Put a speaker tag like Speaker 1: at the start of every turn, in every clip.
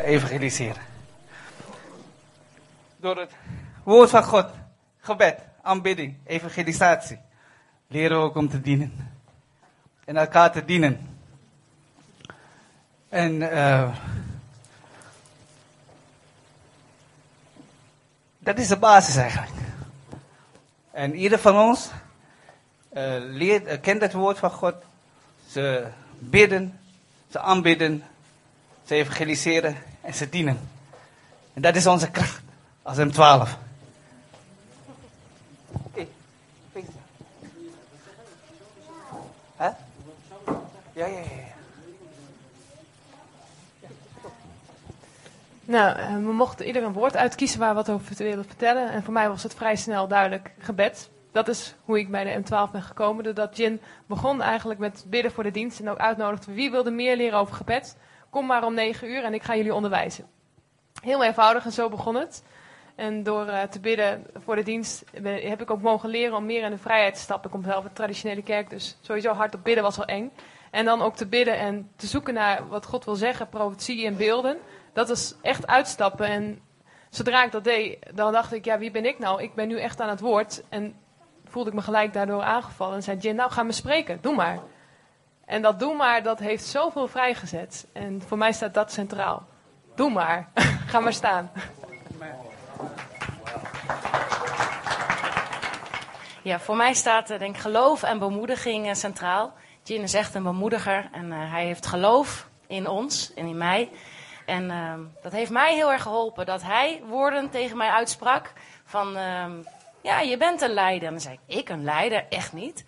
Speaker 1: evangeliseren. Door het woord van God, gebed, aanbidding, evangelisatie, leren we ook om te dienen. En elkaar te dienen. En uh, dat is de basis eigenlijk. En ieder van ons uh, leert, uh, kent het woord van God. Ze bidden, ze aanbidden, ze evangeliseren en ze dienen. En dat is onze kracht als M12. Huh? Ja, ja, ja.
Speaker 2: Nou, we mochten ieder een woord uitkiezen waar we wat over te willen vertellen. En voor mij was het vrij snel duidelijk gebed. Dat is hoe ik bij de M12 ben gekomen. Doordat Jin begon eigenlijk met bidden voor de dienst. En ook uitnodigde wie wilde meer leren over gebed. Kom maar om negen uur en ik ga jullie onderwijzen. Heel eenvoudig en zo begon het. En door uh, te bidden voor de dienst heb ik ook mogen leren om meer in de vrijheid te stappen. Ik kom zelf uit de traditionele kerk, dus sowieso hard op bidden was al eng. En dan ook te bidden en te zoeken naar wat God wil zeggen, profetie en beelden. Dat is echt uitstappen. En zodra ik dat deed, dan dacht ik, ja, wie ben ik nou? Ik ben nu echt aan het woord. En voelde ik me gelijk daardoor aangevallen. En zei Jin, nou ga me spreken, doe maar. En dat doe maar, dat heeft zoveel vrijgezet. En voor mij staat dat centraal. Doe maar, ga maar staan.
Speaker 3: Ja, voor mij staat uh, denk geloof en bemoediging uh, centraal. Jin is echt een bemoediger en uh, hij heeft geloof in ons en in mij. En ehm, dat heeft mij heel erg geholpen dat hij woorden tegen mij uitsprak van ehm, ja, je bent een leider. En dan zei ik, ik een leider? Echt niet.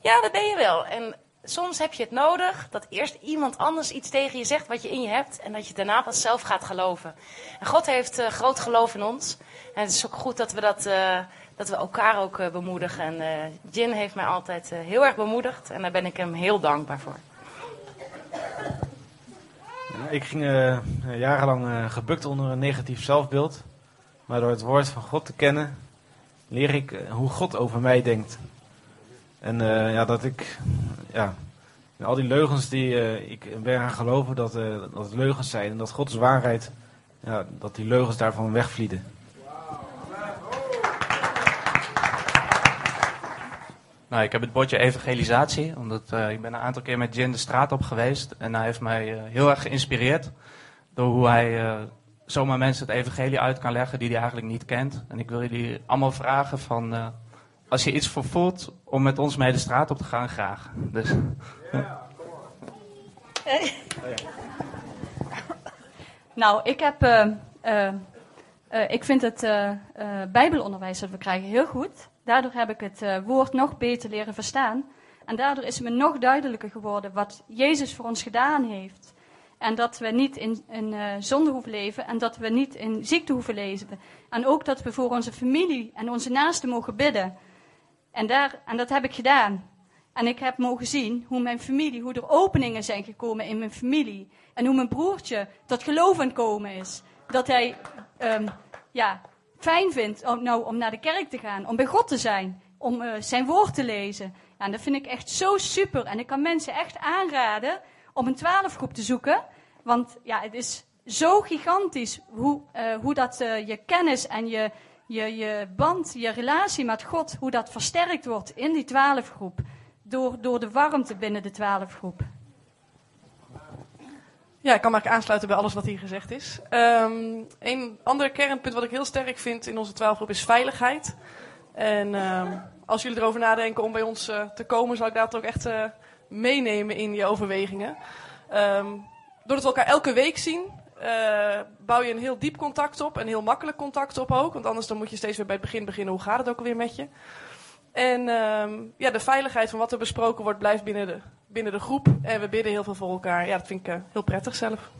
Speaker 3: Ja, dat ben je wel. En soms heb je het nodig dat eerst iemand anders iets tegen je zegt wat je in je hebt. En dat je daarna pas zelf gaat geloven. En God heeft uh, groot geloof in ons. En het is ook goed dat we, dat, uh, dat we elkaar ook uh, bemoedigen. En Jin heeft mij altijd heel erg bemoedigd. En daar ben ik hem heel dankbaar voor.
Speaker 4: Ik ging jarenlang gebukt onder een negatief zelfbeeld. Maar door het woord van God te kennen, leer ik hoe God over mij denkt. En uh, ja, dat ik, ja, al die leugens die uh, ik ben gaan geloven dat, uh, dat het leugens zijn en dat Gods waarheid, ja, dat die leugens daarvan wegvlieden.
Speaker 5: Nou, ik heb het bordje evangelisatie, omdat ik ben een aantal keer met Jin de straat op geweest en hij heeft mij heel erg geïnspireerd door hoe hij zomaar mensen het evangelie uit kan leggen die hij eigenlijk niet kent. En ik wil jullie allemaal vragen van als je iets voor voelt om met ons mee de straat op te gaan, graag. Dus, ja.
Speaker 6: Nou, ik heb. Uh, uh, uh, ik vind het Bijbelonderwijs dat we krijgen heel goed. Daardoor heb ik het woord nog beter leren verstaan. En daardoor is het me nog duidelijker geworden wat Jezus voor ons gedaan heeft. En dat we niet in, in zonde hoeven leven en dat we niet in ziekte hoeven leven. En ook dat we voor onze familie en onze naasten mogen bidden. En, daar, en dat heb ik gedaan. En ik heb mogen zien hoe mijn familie, hoe er openingen zijn gekomen in mijn familie. En hoe mijn broertje tot geloof aan komen is. Dat hij um, ja, fijn vindt om, nou, om naar de kerk te gaan, om bij God te zijn, om uh, zijn woord te lezen. Ja, en dat vind ik echt zo super. En ik kan mensen echt aanraden om een twaalfgroep te zoeken. Want ja, het is zo gigantisch hoe, uh, hoe dat uh, je kennis en je, je, je band, je relatie met God, hoe dat versterkt wordt in die twaalfgroep. Door, door de warmte binnen de twaalfgroep.
Speaker 2: Ja, ik kan me aansluiten bij alles wat hier gezegd is. Um, een ander kernpunt wat ik heel sterk vind in onze twaalfgroep is veiligheid. En um, als jullie erover nadenken om bij ons uh, te komen, zal ik dat ook echt uh, meenemen in je overwegingen. Um, doordat we elkaar elke week zien, uh, bouw je een heel diep contact op. Een heel makkelijk contact op ook. Want anders dan moet je steeds weer bij het begin beginnen. Hoe gaat het ook alweer met je? En um, ja, de veiligheid van wat er besproken wordt blijft binnen de, binnen de groep. En we bidden heel veel voor elkaar. Ja, dat vind ik uh, heel prettig zelf.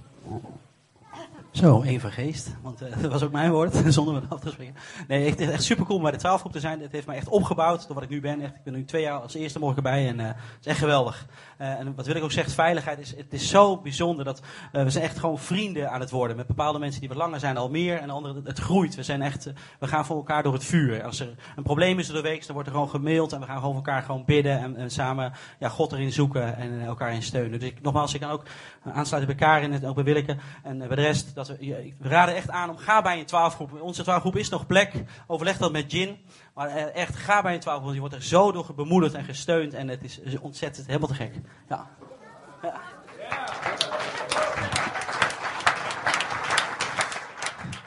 Speaker 7: Zo, van geest. Want uh, dat was ook mijn woord, zonder me af te springen. Nee, het is echt super cool om bij de twaalfgroep te zijn. Het heeft mij echt opgebouwd door wat ik nu ben. Echt, ik ben nu twee jaar als eerste morgen bij en het is echt geweldig. Uh, en wat wil ik ook zeggen, veiligheid is, het is zo bijzonder dat we zijn echt gewoon vrienden aan het worden. Met bepaalde mensen die wat langer zijn al meer en anderen, het, groeit. We zijn echt, we gaan voor elkaar door het vuur. Als er een probleem is door de week, dan wordt er gewoon gemaild en we gaan gewoon voor elkaar gewoon bidden en, en samen ja, God erin zoeken en elkaar in steunen. Dus ik, nogmaals, ik kan ook aansluiten bij Karin en ook bij Willeke en bij de rest. Dat we, we raden echt aan om ga bij een 12 groep. Onze 12 groep is nog plek. Overleg dat met Jin. Maar eh, echt, ga bij een 12 groep. want Je wordt er zo door bemoedigd en gesteund. En het is is ontzettend helemaal te gek. Ja.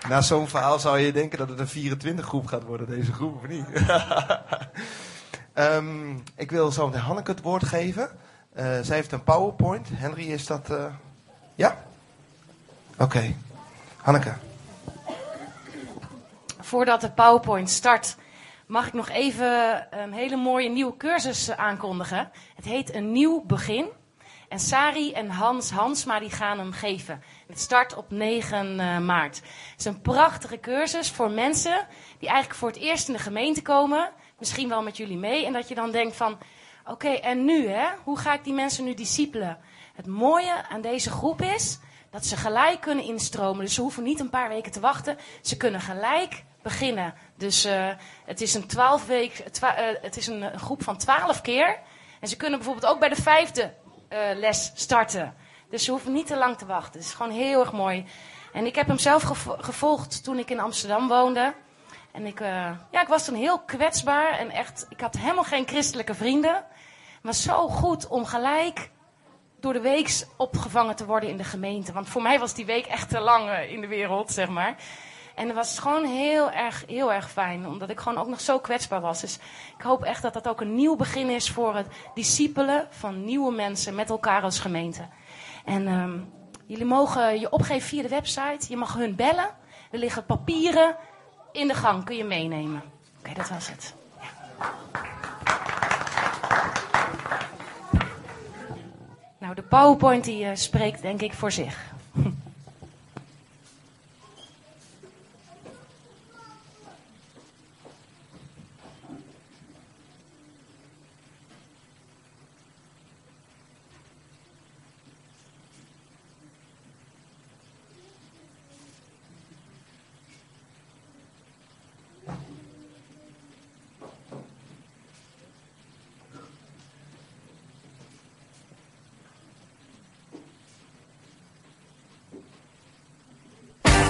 Speaker 8: Na zo'n verhaal zou je denken dat het een 24 groep gaat worden, deze groep, of niet? Ehm, ik wil zo meteen Hanneke het woord geven. Eh, zij heeft een PowerPoint. Henry, is dat... eh, Ja? Oké. Hanneke.
Speaker 3: Voordat de PowerPoint start, mag ik nog even een hele mooie nieuwe cursus aankondigen. Het heet Een Nieuw Begin. En Sari en Hans Hansma die gaan hem geven. Het start op 9 eh, maart. Het is een prachtige cursus voor mensen die eigenlijk voor het eerst in de gemeente komen. Misschien wel met jullie mee. En dat je dan denkt van, oké, en nu hè? Hoe ga ik die mensen nu discipelen? Het mooie aan deze groep is dat ze gelijk kunnen instromen. Dus ze hoeven niet een paar weken te wachten. Ze kunnen gelijk beginnen. Dus eh, het is een 12 week, twa- eh, het is een, groep van 12 keer. En ze kunnen bijvoorbeeld ook bij de vijfde eh, les starten. Dus ze hoeven niet te lang te wachten. Het is gewoon heel erg mooi. En ik heb hem zelf gevo- gevolgd toen ik in Amsterdam woonde. En ik, ja, ik was toen heel kwetsbaar en echt, ik had helemaal geen christelijke vrienden. Was zo goed om gelijk door de week opgevangen te worden in de gemeente. Want voor mij was die week echt te lang in de wereld, zeg maar. En het was gewoon heel erg, heel erg fijn, omdat ik gewoon ook nog zo kwetsbaar was. Dus ik hoop echt dat dat ook een nieuw begin is voor het discipelen van nieuwe mensen met elkaar als gemeente. En ehm, jullie mogen je opgeven via de website. Je mag hun bellen. Er liggen papieren in de gang, kun je meenemen. Oké, dat was het. Nou, de PowerPoint die eh, spreekt denk ik voor zich.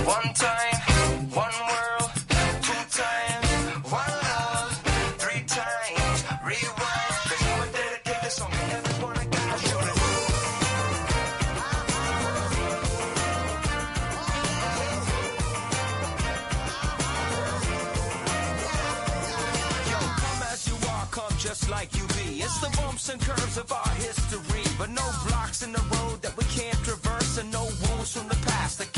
Speaker 9: One time, one world, two times, one love, three times, rewind. This song to everyone got. Yo, come as you are, come just like you be. It's the bumps and curves of our history, but no blocks in the road that we can't traverse, and no wounds from the past that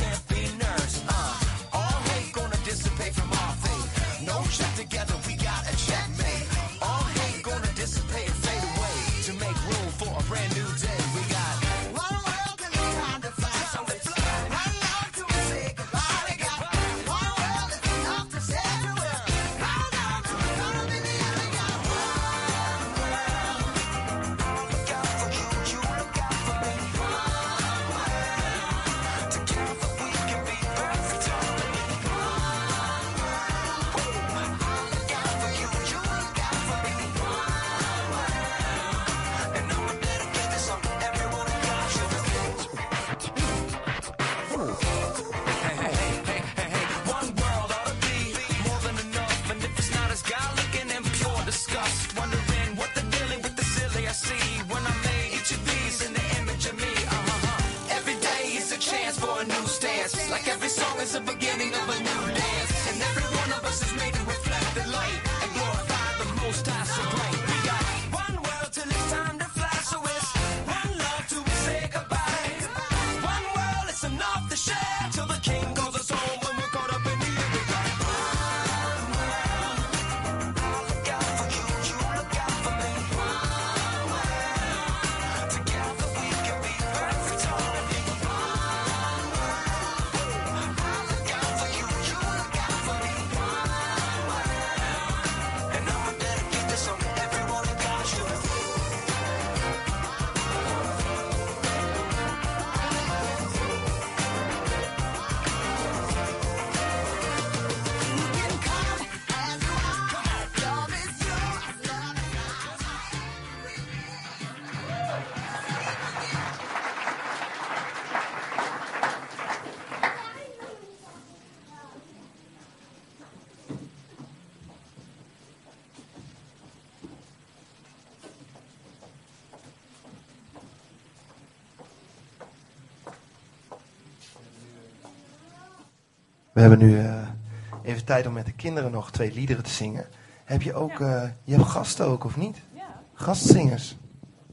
Speaker 9: We
Speaker 8: hebben nu eh, even tijd om met de kinderen nog twee liederen te zingen. Heb je ook, eh, je hebt gasten ook, of niet? Gastzingers.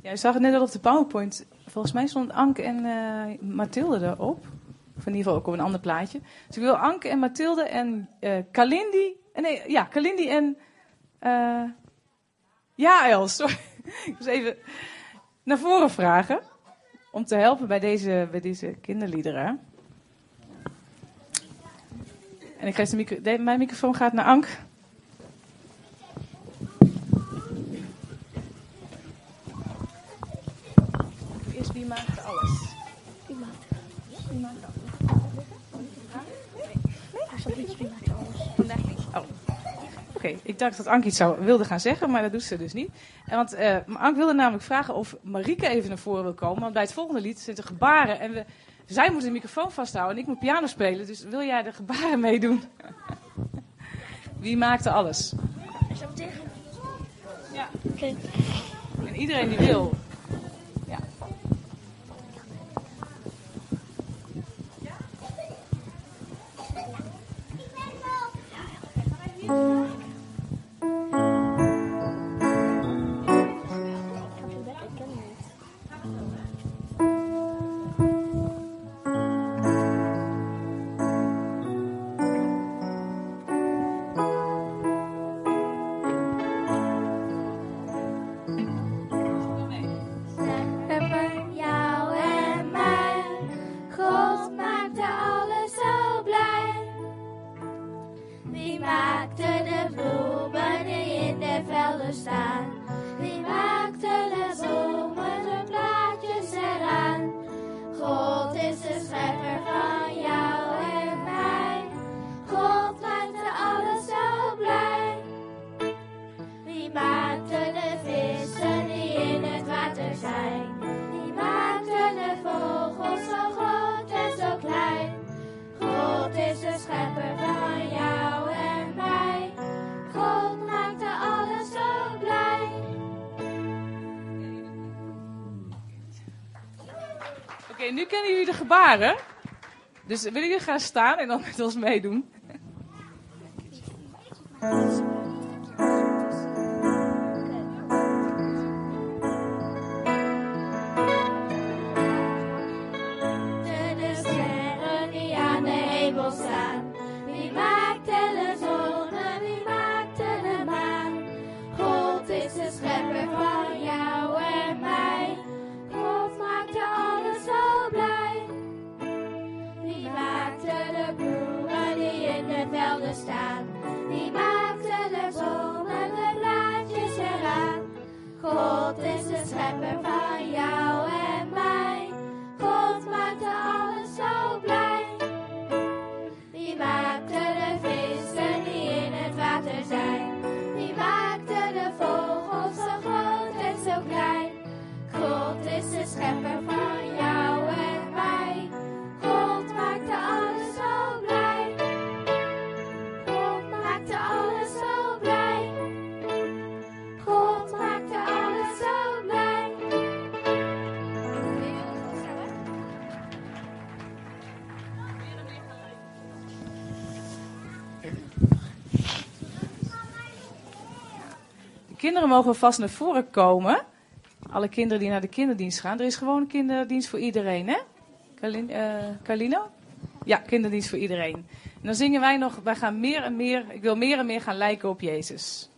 Speaker 10: Ja, je zag het net al op de PowerPoint. Volgens mij stond Anke en eh, Mathilde erop. Of in ieder geval ook op een ander plaatje. Dus ik wil Anke en Mathilde en Kalindi. Nee, ja, Kalindi en. ja, Els, sorry. ik was even naar voren vragen. Om te helpen bij deze, bij deze kinderliederen. En ik geef de micro, de- mijn microfoon gaat naar Anke. Eerst wie maakt alles?
Speaker 11: Wie maakt Wie maakt alles? Nee, wie maakt alles?
Speaker 10: Vandaag niet. Oh. Oké, ik dacht dat Anke iets zou, wilde gaan zeggen, maar dat doet ze dus niet. En want eh, Anke wilde namelijk vragen of Marieke even naar voren wil komen. Want bij het volgende lied zitten gebaren. En we, zij moet de microfoon vasthouden en ik moet piano spelen. Dus wil jij de gebaren meedoen? Wie maakte alles?
Speaker 11: Dat tegen?
Speaker 10: Ja.
Speaker 11: Oké.
Speaker 10: En iedereen die wil. Ja.
Speaker 11: Ik
Speaker 10: gebaren. Dus willen jullie gaan staan en dan met ons meedoen? Kinderen mogen vast naar voren komen. Alle kinderen die naar de kinderdienst gaan. Er is gewoon een kinderdienst voor iedereen, hè? Kalin, eh, Carlino? Ja, kinderdienst voor iedereen. En dan zingen wij nog, wij gaan meer en meer, ik wil meer en meer gaan lijken op Jezus.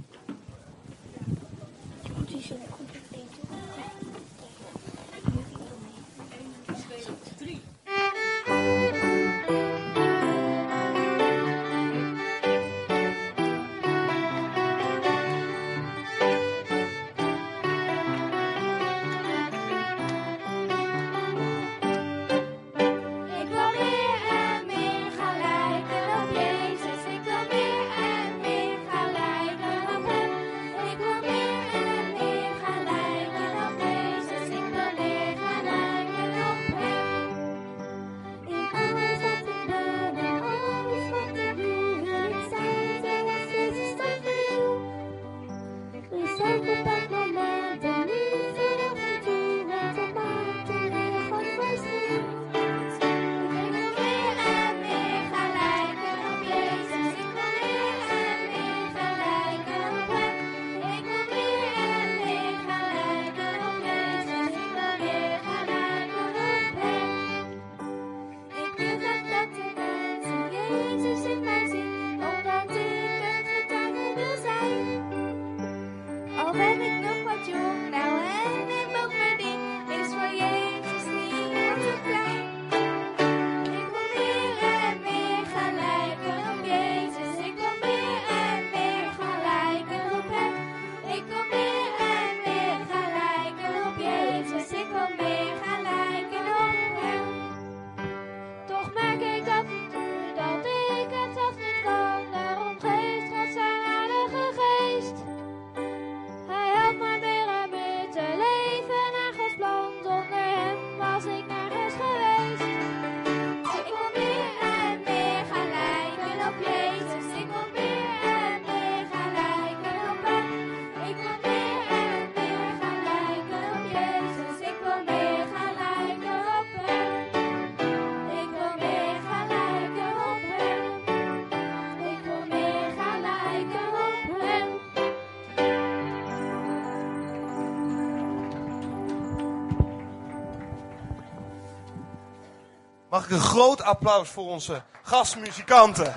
Speaker 8: Mag ik een groot applaus voor onze gastmuzikanten?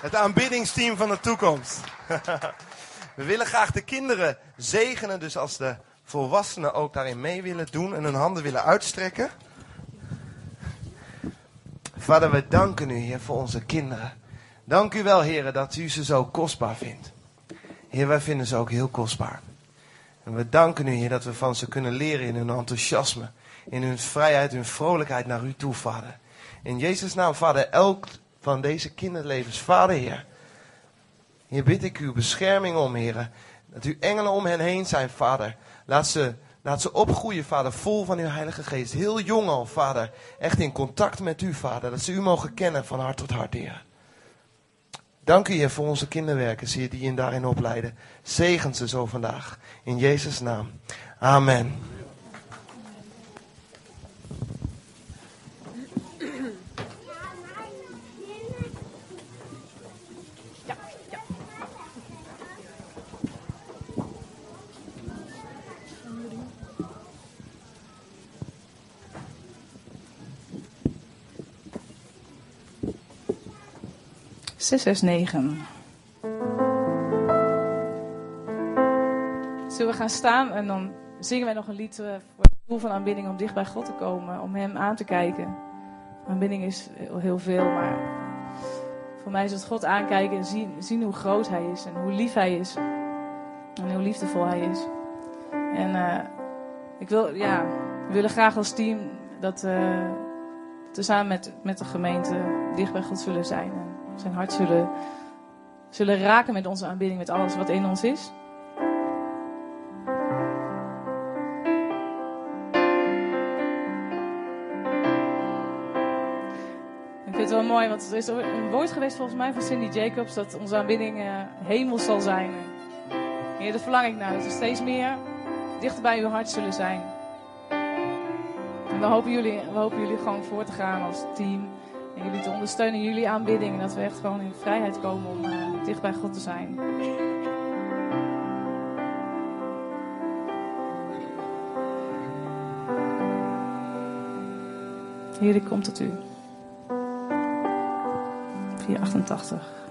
Speaker 8: Het aanbiddingsteam van de toekomst. We willen graag de kinderen zegenen, dus als de volwassenen ook daarin mee willen doen en hun handen willen uitstrekken. Vader, we danken u, Heer, voor onze kinderen. Dank u wel, Heer, dat u ze zo kostbaar vindt. Heer, wij vinden ze ook heel kostbaar. En we danken u, Heer, dat we van ze kunnen leren in hun enthousiasme, in hun vrijheid, hun vrolijkheid naar u toe, Vader. In Jezus' naam, Vader, elk van deze kinderlevens, Vader, Heer. Hier bid ik uw bescherming om, Heer. Dat uw engelen om hen heen zijn, Vader. Laat ze, laat ze opgroeien, Vader, vol van uw Heilige Geest. Heel jong al, Vader. Echt in contact met u, Vader. Dat ze u mogen kennen van hart tot hart, Heer. Dank u, Heer, voor onze kinderwerkers, Heer, die je daarin opleiden. Zegen ze zo vandaag. In Jezus' naam. Amen.
Speaker 12: Zes, zes, negen. Zullen we gaan staan en dan zingen wij nog een lied eh, voor het doel van aanbidding om dicht bij God te komen, om Hem aan te kijken. Aanbidding is heel, veel, maar voor mij is het God aankijken en zien, zien hoe groot Hij is en hoe lief Hij is en hoe liefdevol Hij is. En eh, ik wil, ja, we willen graag als team dat, eh tezamen met, met de gemeente dicht bij God zullen zijn. Zijn hart zullen, zullen raken met onze aanbidding, met alles wat in ons is. Ik vind het wel mooi, want er is een woord geweest volgens mij van Cindy Jacobs dat onze aanbidding eh, hemel zal zijn. Heer, dat verlang ik naar, dat we steeds meer dichter bij uw hart zullen zijn. En we hopen jullie, we hopen jullie gewoon voor te gaan als team. En jullie te ondersteunen jullie aanbidding. Dat we echt gewoon in vrijheid komen om eh, dicht bij God te zijn. Heer, ik kom tot u. 488.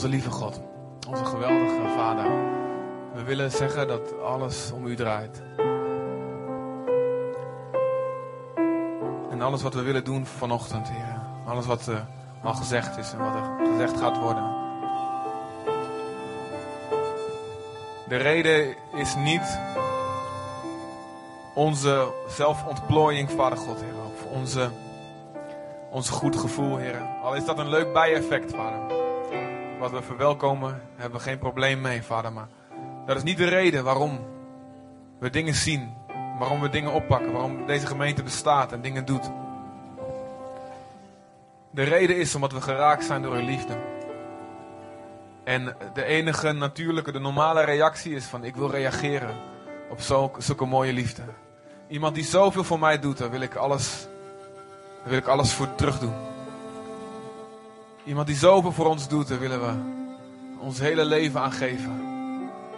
Speaker 13: Onze lieve God, onze geweldige Vader. We willen zeggen dat alles om U draait. En alles wat we willen doen vanochtend, Heer. Alles wat eh, al gezegd is en wat er gezegd gaat worden. De reden is niet onze zelfontplooiing, Vader God, Heer. Of onze, ons goed gevoel, Heer. Al is dat een leuk bijeffect, Vader. Wat we verwelkomen, hebben we geen probleem mee, Vader. Maar dat is niet de reden waarom we dingen zien. Waarom we dingen oppakken. Waarom deze gemeente bestaat en dingen doet. De reden is omdat we geraakt zijn door uw liefde. En de enige natuurlijke, de normale reactie is van ik wil reageren op zulke, mooie liefde. Iemand die zoveel voor mij doet, daar wil ik alles, daar wil ik alles voor terug doen. Iemand die zoveel voor ons doet, daar willen we ons hele leven aan geven.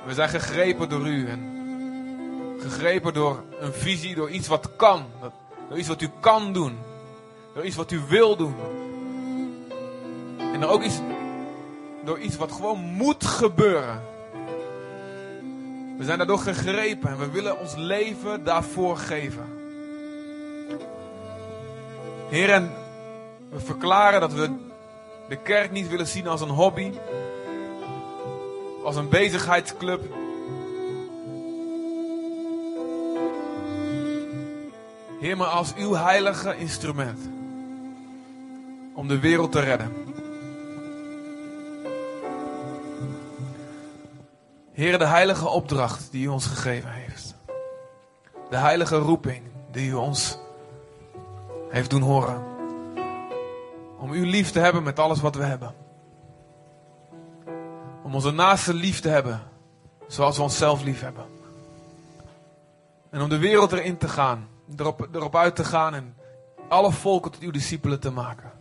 Speaker 13: We zijn gegrepen door u en gegrepen door een visie, door iets wat kan. Door iets wat u kan doen. Door iets wat u wil doen. En door ook iets, door iets wat gewoon moet gebeuren. We zijn daardoor gegrepen en we willen ons leven daarvoor geven. Heer, en we verklaren dat we de kerk niet willen zien als een hobby. als een bezigheidsclub. Heer, maar als uw heilige instrument om de wereld te redden. Heer, de heilige opdracht die u ons gegeven heeft. De heilige roeping die u ons heeft doen horen. Om u lief te hebben met alles wat we hebben. Om onze naaste lief te hebben zoals we onszelf lief hebben. En om de wereld erin te gaan, erop, erop uit te gaan en alle volken tot uw discipelen te maken.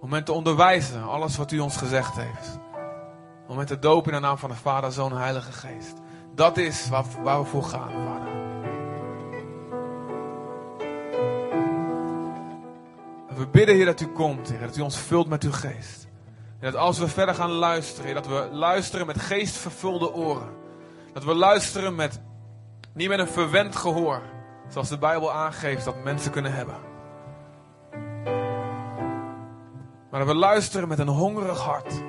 Speaker 13: Om hen te onderwijzen, alles wat u ons gezegd heeft. Om hen te dopen in de naam van de Vader, Zoon en Heilige Geest. Dat is waar, waar we voor gaan, Vader. We bidden, Heer, dat u komt, Heer, dat u ons vult met uw geest. En dat als we verder gaan luisteren, dat we luisteren met geestvervulde oren. Dat we luisteren met, niet met een verwend gehoor, zoals de Bijbel aangeeft dat mensen kunnen hebben. Maar dat we luisteren met een hongerig hart.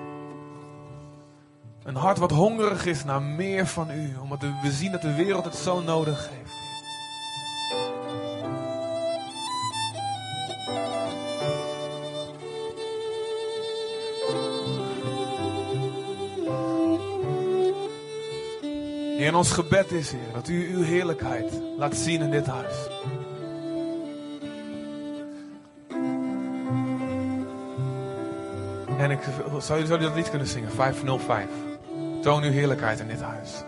Speaker 13: Een hart wat hongerig is naar meer van u, omdat we zien dat de wereld het zo nodig heeft. En ons gebed is, Heer, dat u uw heerlijkheid laat zien in dit huis. En ik zou jullie dat lied kunnen zingen, 505. Toon uw heerlijkheid in dit huis.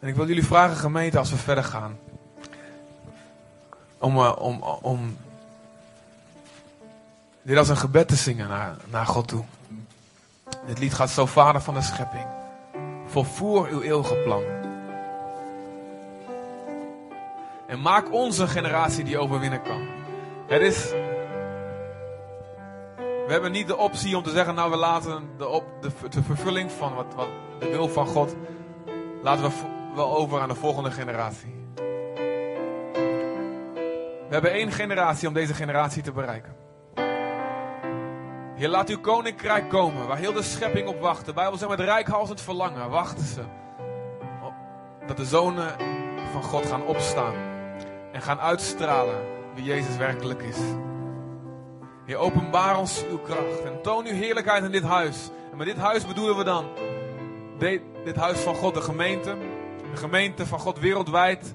Speaker 13: En ik wil jullie vragen, gemeente, als we verder gaan. Om, eh, om, om dit als een gebed te zingen naar, naar God toe. Dit lied gaat zo, Vader van de schepping. Volvoer uw eeuwige plan. En maak onze generatie die overwinnen kan. Het is. We hebben niet de optie om te zeggen, nou we laten de, op, de, de vervulling van wat, wat de wil van God, laten we wel over aan de volgende generatie. We hebben één generatie om deze generatie te bereiken. Heer, laat uw koninkrijk komen, waar heel de schepping op wacht. De Bijbel zegt met rijkhalsend verlangen, wachten ze. Dat de zonen van God gaan opstaan en gaan uitstralen wie Jezus werkelijk is. Heer, openbaar ons uw kracht en toon uw heerlijkheid in dit huis. En met dit huis bedoelen we dan dit huis van God, de gemeente. De gemeente van God wereldwijd.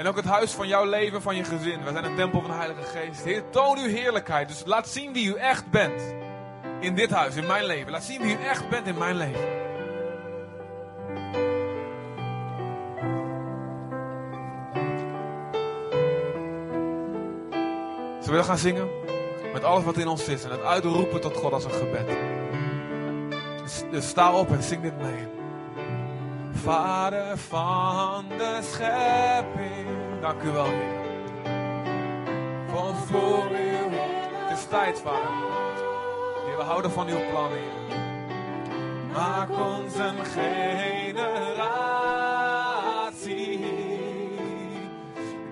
Speaker 13: En ook het huis van jouw leven, van je gezin. We zijn een tempel van de Heilige Geest. Heer, toon uw heerlijkheid. Dus laat zien wie u echt bent. In dit huis, in mijn leven. Laat zien wie u echt bent in mijn leven. Zullen we gaan zingen? Met alles wat in ons is. En het uitroepen tot God als een gebed. Dus sta op en zing dit mee. Vader van de schepping. Dank u wel, Heer. Van voor u. Het is tijd, Vader. Heer, we houden van uw plan, Heer. Maak ons een generatie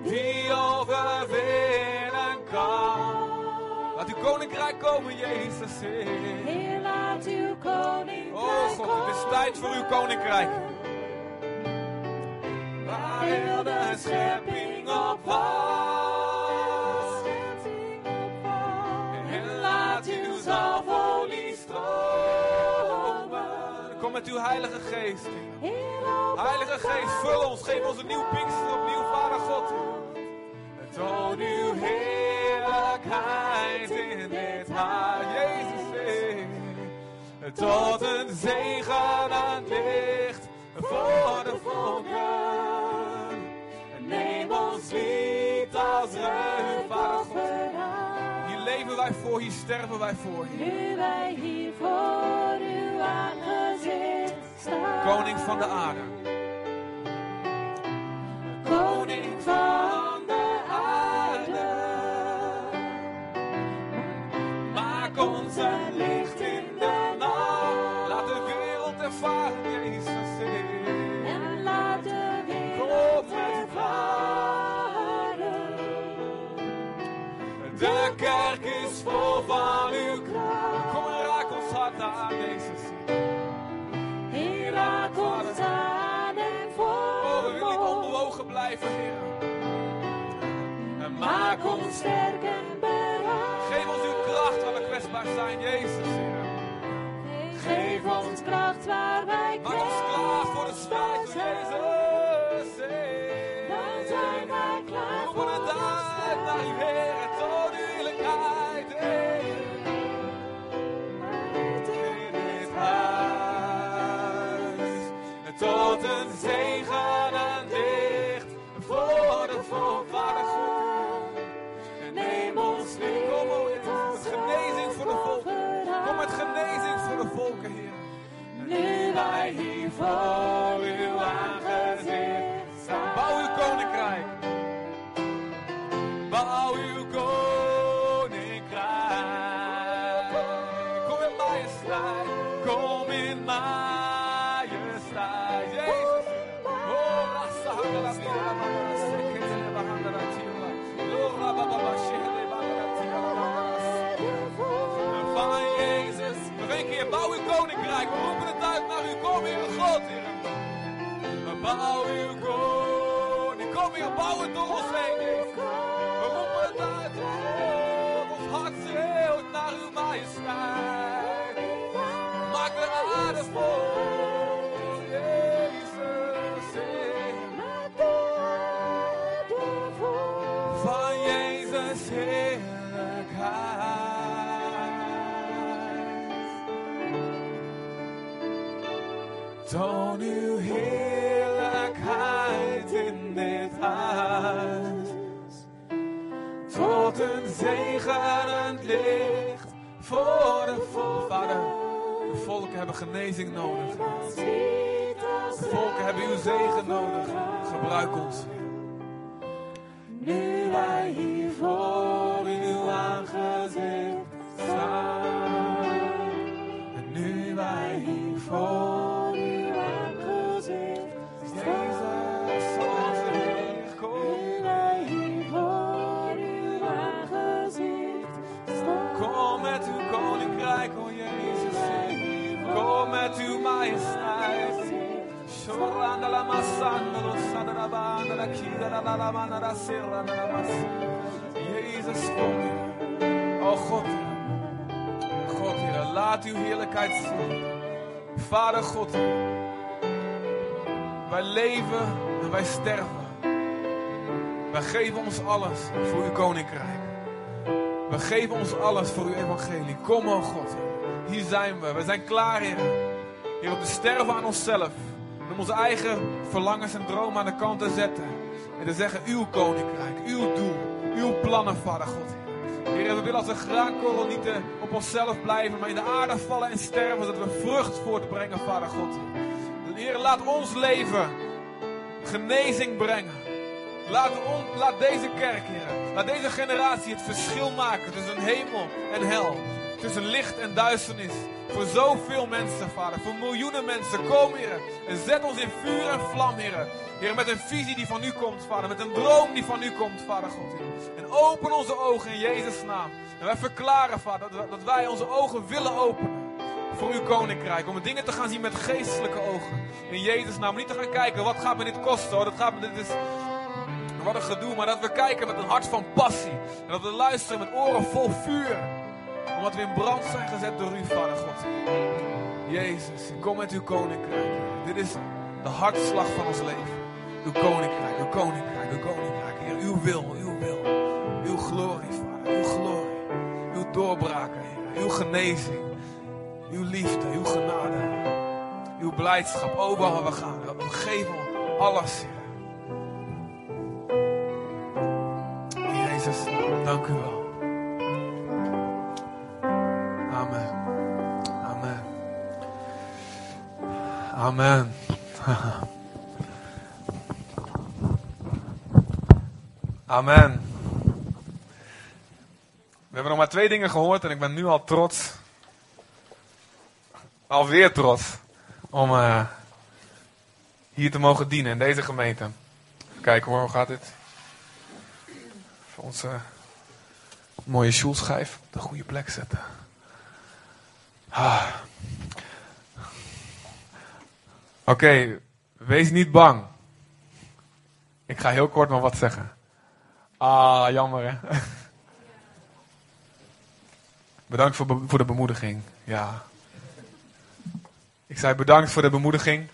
Speaker 13: die overwinnen kan. Laat uw koninkrijk komen, Jezus. Heer.
Speaker 12: Laat uw koninkrijk
Speaker 13: Oh God, het is tijd voor uw koninkrijk. Waar heel de schepping op wacht. En laat uw zalfolie stromen. Kom met uw heilige geest. Heilige geest, vul ons. Geef ons een nieuw Pinkster opnieuw, Vader God. Toon uw heerlijkheid in dit huis. Jezus, tot een zegen aan voor de volken. Neem ons lied als reuk, Vader God. Hier leven wij voor, hier sterven wij voor.
Speaker 12: Nu wij hier voor uw aangezicht staan.
Speaker 13: Koning van de aarde. Maak ons klaar voor de strijd, Jezus. Zegenend licht voor de volk. Vader, de volken hebben genezing nodig. De volken hebben uw zegen nodig. Gebruik ons. Nu wij hier voor uw aangezicht staan. En nu wij hier voor Jezus, kom hier. O God, Heer. God, Heer, laat uw heerlijkheid zien. Vader God. Wij leven en wij sterven. Wij geven ons alles voor uw koninkrijk. We geven ons alles voor uw evangelie. Kom, o God. Hier zijn we. We zijn klaar, Heer. Heer, om te sterven aan onszelf. En om onze eigen verlangens en dromen aan de kant te zetten. En te zeggen, uw koninkrijk, uw doel, uw plannen, Vader God. Heer, we willen als een graankorrel niet eh, op onszelf blijven, maar in de aarde vallen en sterven, zodat we vrucht voortbrengen, Vader God. Heer, laat ons leven genezing brengen. Laat, laat deze kerk, Heer, laat deze generatie het verschil maken tussen hemel en hel. Tussen licht en duisternis. Voor zoveel mensen, Vader. Voor miljoenen mensen. Kom, Heer. En zet ons in vuur en vlam. Heer, met een visie die van u komt, Vader. Met een droom die van u komt, Vader God. En open onze ogen in Jezus' naam. En wij verklaren, Vader, dat, dat wij onze ogen willen openen. Voor uw koninkrijk. Om dingen te gaan zien met geestelijke ogen. In Jezus' naam. Niet te gaan kijken, wat gaat me dit kosten? hoor. Dat gaat me, dit is, wat een gedoe. Maar dat we kijken met een hart van passie. En dat we luisteren met oren vol vuur omdat we in brand zijn gezet door u, Vader God. Jezus, kom met uw koninkrijk. Dit is de hartslag van ons leven. Uw koninkrijk, uw koninkrijk, uw koninkrijk. Heer, uw wil, uw wil. Uw glorie, Vader, uw glorie. Uw doorbraken, Heer. Uw genezing. Uw liefde, uw genade. Uw blijdschap, overal waar we gaan. We geven alles, Heer. Jezus, dank u wel. Amen. Amen. We hebben nog maar twee dingen gehoord en ik ben nu al trots. Alweer trots. Om eh, hier te mogen dienen in deze gemeente. Even kijken hoor, hoe gaat dit? Voor onze mooie sjoelschijf op de goede plek zetten. Ah. Oké, wees niet bang. Ik ga heel kort maar wat zeggen. Ah, jammer hè. Bedankt voor, voor de bemoediging. Ja. Ik zei bedankt voor de bemoediging.